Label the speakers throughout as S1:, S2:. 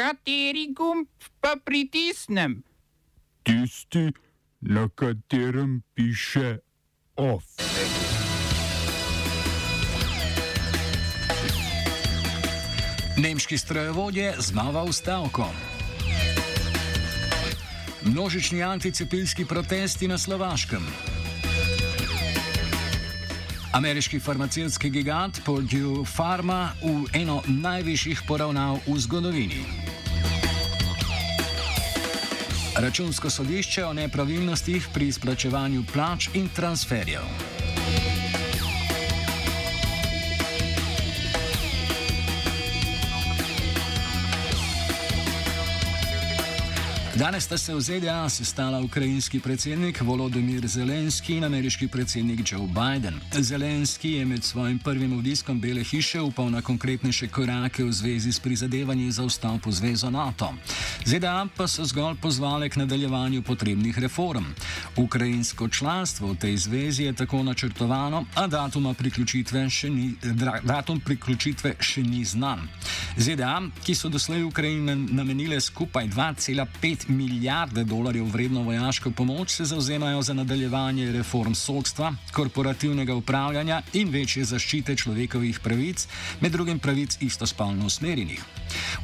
S1: Kateri gumb pa pritisnem?
S2: Tisti, na katerem piše OF.
S3: Nemški strojevodje znova v stavko. Množični anticepilski protesti na Slovaškem. Ameriški farmacevtski gigant Purdue Pharma v eno najvišjih poravnav v zgodovini. Računsko sodišče o nepravilnostih pri izplačevanju plač in transferjev. Danes sta se v ZDA sestala ukrajinski predsednik Volodymyr Zelenski in ameriški predsednik Joe Biden. Zelenski je med svojim prvim obiskom Bele hiše upal na konkretnejše korake v zvezi s prizadevanji za vstop v Zvezo NATO. ZDA pa so zgolj pozvale k nadaljevanju potrebnih reform. Ukrajinsko članstvo v tej zvezi je tako načrtovano, a datum priključitve še ni, datum priključitve še ni znan. ZDA, ki so doslej Ukrajini namenile skupaj 2,5 milijarde dolarjev vredno vojaško pomoč, se zauzemajo za nadaljevanje reform sodstva, korporativnega upravljanja in večje zaščite človekovih pravic, med drugim pravic istospolno usmerjenih.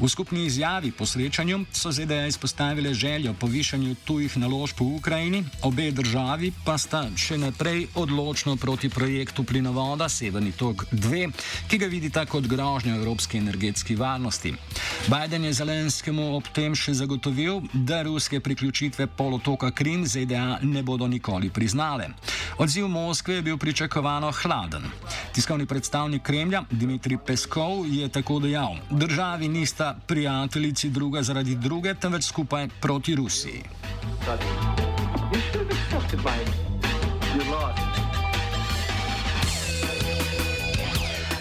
S3: V skupni izjavi po srečanju so ZDA izpostavile željo po višanju tujih naložb v Ukrajini, obe državi pa sta še naprej odločno proti projektu plinovoda Severni tok 2, ki ga vidita kot grožnjo evropske energetske varnosti. Biden je Zelenskemu ob tem še zagotovil, da ruske priključitve polotoka Krim ZDA ne bodo nikoli priznale. Odziv Moskve je bil pričakovano hladen. Tiskovni predstavnik Kremlja Dmitrij Peskov je tako dejal: Državi nista prijateljici druga zaradi druge, temveč skupaj proti Rusiji.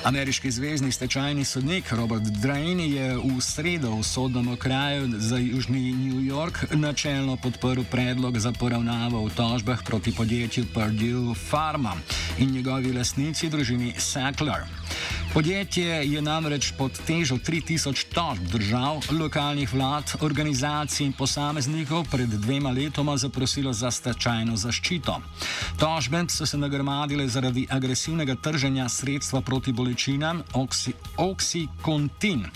S3: Ameriški zvezdni stečajni sodnik Robert Drain je v sredo v sodnem okraju za Južni New York načelno podprl predlog za poravnavo v tožbah proti podjetju Purdue Pharma in njegovi lasnici družini Sackler. Podjetje je namreč pod težo 3000 tožb držav, lokalnih vlad, organizacij in posameznikov pred dvema letoma zaprosilo za stečajno zaščito. Tožbe so se nagrmadile zaradi agresivnega trženja sredstva proti bolečinam Oxycontin.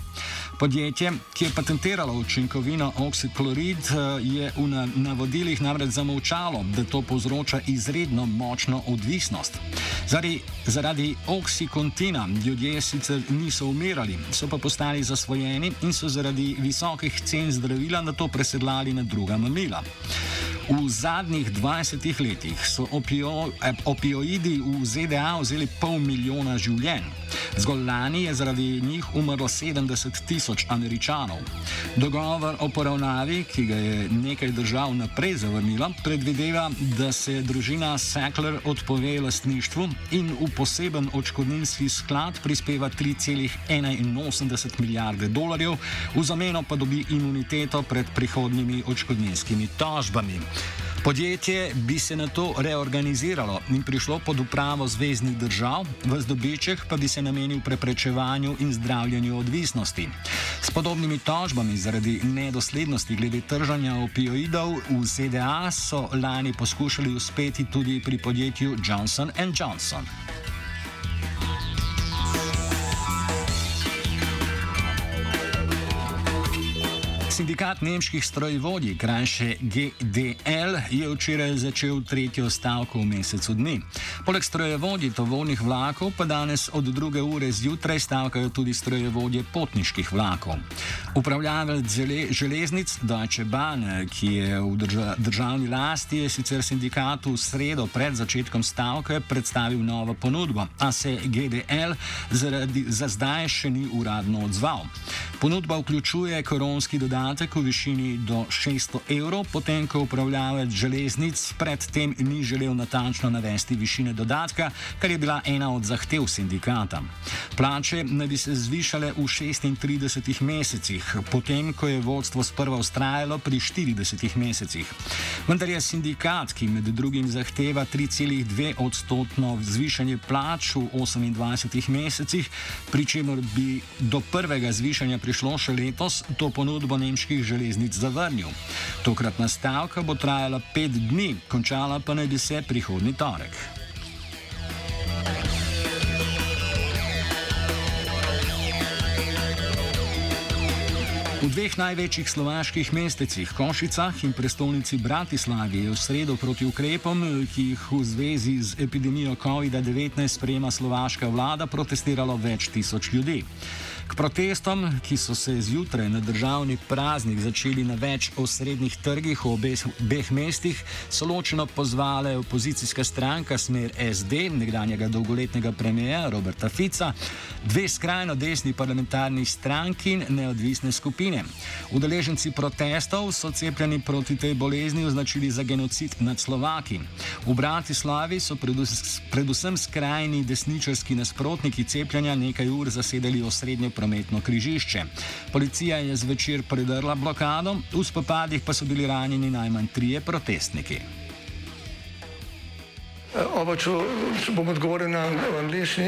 S3: Podjetje, ki je patentiralo učinkovino oxyklorid, je v navodilih namreč zamovčalo, da to povzroča izredno močno odvisnost. Zaradi, zaradi oxycontina ljudje sicer niso umirali, so pa postali zasvojeni in so zaradi visokih cen zdravila na to presedlali na druga mamila. V zadnjih 20 letih so opio, eh, opioidi v ZDA vzeli pol milijona življenj. Zgolj lani je zaradi njih umrlo 70 tisoč američanov. Dogovor o poravnavi, ki ga je nekaj držav naprej zavrnilo, predvideva, da se družina Sackler odpove lastništvu in v poseben očkodninski sklad prispeva 3,81 milijarde dolarjev, v zameno pa dobi imuniteto pred prihodnjimi očkodninskimi tožbami. Podjetje bi se na to reorganiziralo in prišlo pod upravo zvezdnih držav, v zdobiček pa bi se namenil preprečevanju in zdravljenju odvisnosti. S podobnimi tožbami zaradi nedoslednosti glede tržanja opioidov v ZDA so lani poskušali uspeti tudi pri podjetju Johnson Johnson. Sindikat nemških strojvodij, krajše GDL, je včeraj začel tretjo stavko v mesecu dni. Poleg strojevodij tovornih vlakov pa danes od druge ure zjutraj stavkajo tudi strojevodje potniških vlakov. Upravljalec železnic Deutsche Bahn, ki je v drža državni lasti, je sicer sindikatu v sredo pred začetkom stavke predstavil novo ponudbo, a se GDL zaradi, za zdaj še ni uradno odzval. Ponudba vključuje koronski dodatek v višini do 600 evrov, potem ko upravljavec železnic predtem ni želel natančno navesti višine dodatka, kar je bila ena od zahtev sindikata. Plače naj bi se zvišale v 36 mesecih, potem ko je vodstvo sprva ustrajalo pri 40 mesecih. Vendar je sindikat, ki med drugim zahteva 3,2 odstotno zvišanje plač v 28 mesecih, pri čemer bi do prvega zvišanja prišlo še letos, to ponudbo nemških železnic zavrnil. Tokratna stavka bo trajala pet dni, končala pa naj bi se prihodni torek. V dveh največjih slovaških mestecih, Košicah in prestolnici Bratislavi, je v sredo proti ukrepom, ki jih v zvezi z epidemijo COVID-19 sprejema slovaška vlada, protestiralo več tisoč ljudi. K protestom, ki so se zjutraj na državni praznik začeli na več osrednjih trgih v obeh, obeh mestih, so ločeno pozvale opozicijska stranka Smer SD, nekdanjega dolgoletnega premijeja Roberta Fica, dve skrajno desni parlamentarni stranki in neodvisne skupine. Udeleženci protestov so cepljeni proti tej bolezni označili za genocid nad Slovaki. V Bratislavi so predvsem skrajni desničarski nasprotniki cepljanja nekaj ur zasedali osrednjo prometno križišče. Policija je zvečer predrla blokado, v spopadih pa so bili ranjeni najmanj trije protestniki.
S4: Oba, če, če bom odgovoril na angliški.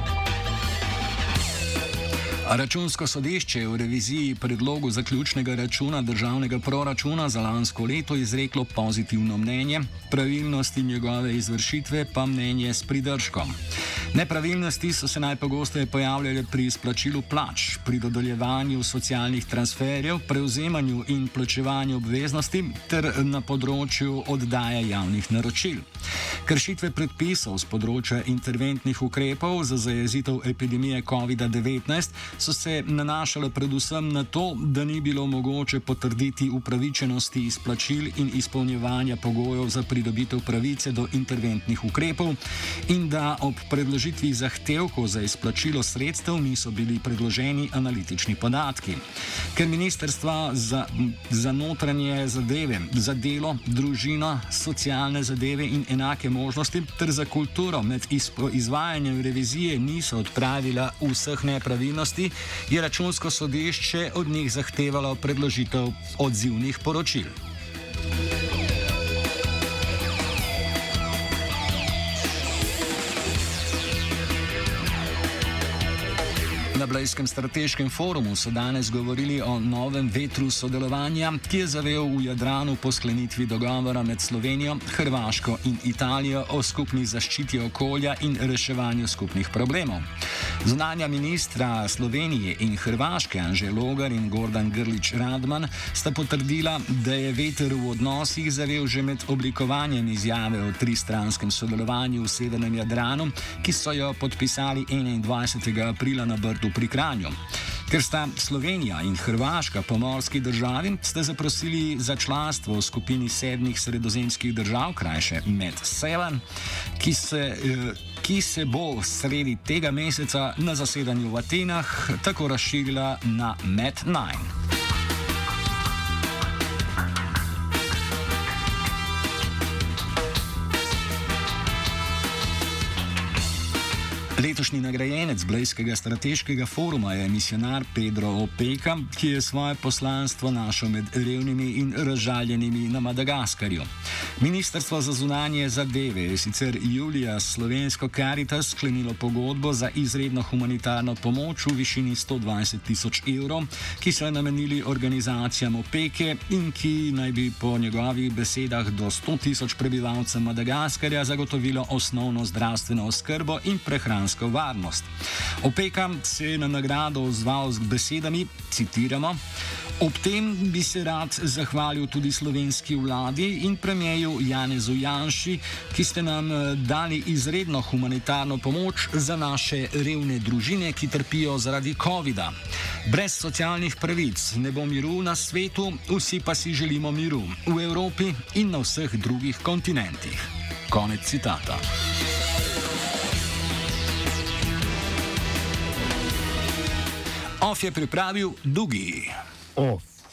S3: Računsko sodišče je v reviziji predlogu zaključnega računa državnega proračuna za lansko leto izreklo pozitivno mnenje, pravilnosti njegove izvršitve pa mnenje s pridržkom. Nepravilnosti so se najpogosteje pojavljale pri izplačilu plač, pri dodeljevanju socialnih transferjev, prevzemanju in plačevanju obveznosti ter na področju oddaje javnih naročil. Kršitve predpisov z področja interventnih ukrepov za zajezitev epidemije COVID-19 so se nanašale predvsem na to, da ni bilo mogoče potrditi upravičenosti izplačil in izpolnjevanja pogojev za pridobitev pravice do interventnih ukrepov in da ob predložitvi zahtevkov za izplačilo sredstev niso bili predloženi analitični podatki. Ker Ministrstva za, za notranje zadeve, za delo, družino, socialne zadeve in enake možnosti ter za kulturo med izvajanjem revizije niso odpravila vseh nepravilnosti, je računsko sodišče od njih zahtevalo predložitev odzivnih poročil. Blejskem strateškem forumu so danes govorili o novem vetru sodelovanja, ki je zavel v Jadranu po sklenitvi dogovora med Slovenijo, Hrvaško in Italijo o skupni zaščiti okolja in reševanju skupnih problemov. Zunanja ministra Slovenije in Hrvaške, Anže Logar in Gordan Grlič Radman, sta potrdila, da je veter v odnosih zavel že med oblikovanjem izjave o tristranskem sodelovanju v Severnem Jadranu, ki so jo podpisali 21. aprila na Brdu pri Kranju. Ker sta Slovenija in Hrvaška pomorski državi, ste zaprosili za članstvo v skupini sedmih sredozemskih držav, krajše Med-7, ki, eh, ki se bo sredi tega meseca na zasedanju v Atenah tako razširila na Med-9. Letošnji nagrajenec Blejskega strateškega foruma je misionar Pedro Opeka, ki je svoje poslanstvo našel med revnimi in razžaljenimi na Madagaskarju. Ministrstvo za zunanje zadeve je sicer julija s slovensko Caritas sklenilo pogodbo za izredno humanitarno pomoč v višini 120 tisoč evrov, ki so jo namenili organizacijam Opeke in ki naj bi po njegovih besedah do 100 tisoč prebivalcev Madagaskarja zagotovilo osnovno zdravstveno oskrbo in prehransko kibernetsko varnost. Opeka se je na nagrado odzval z besedami: citiramo. Ob tem bi se rad zahvalil tudi slovenski vladi in premijeju Janezu Janši, ki ste nam eh, dali izredno humanitarno pomoč za naše revne družine, ki trpijo zaradi COVID-a. Brez socialnih pravic ne bo miru na svetu, vsi pa si želimo miru v Evropi in na vseh drugih kontinentih. Konec citata. Of je pripravil Dugi.
S2: off.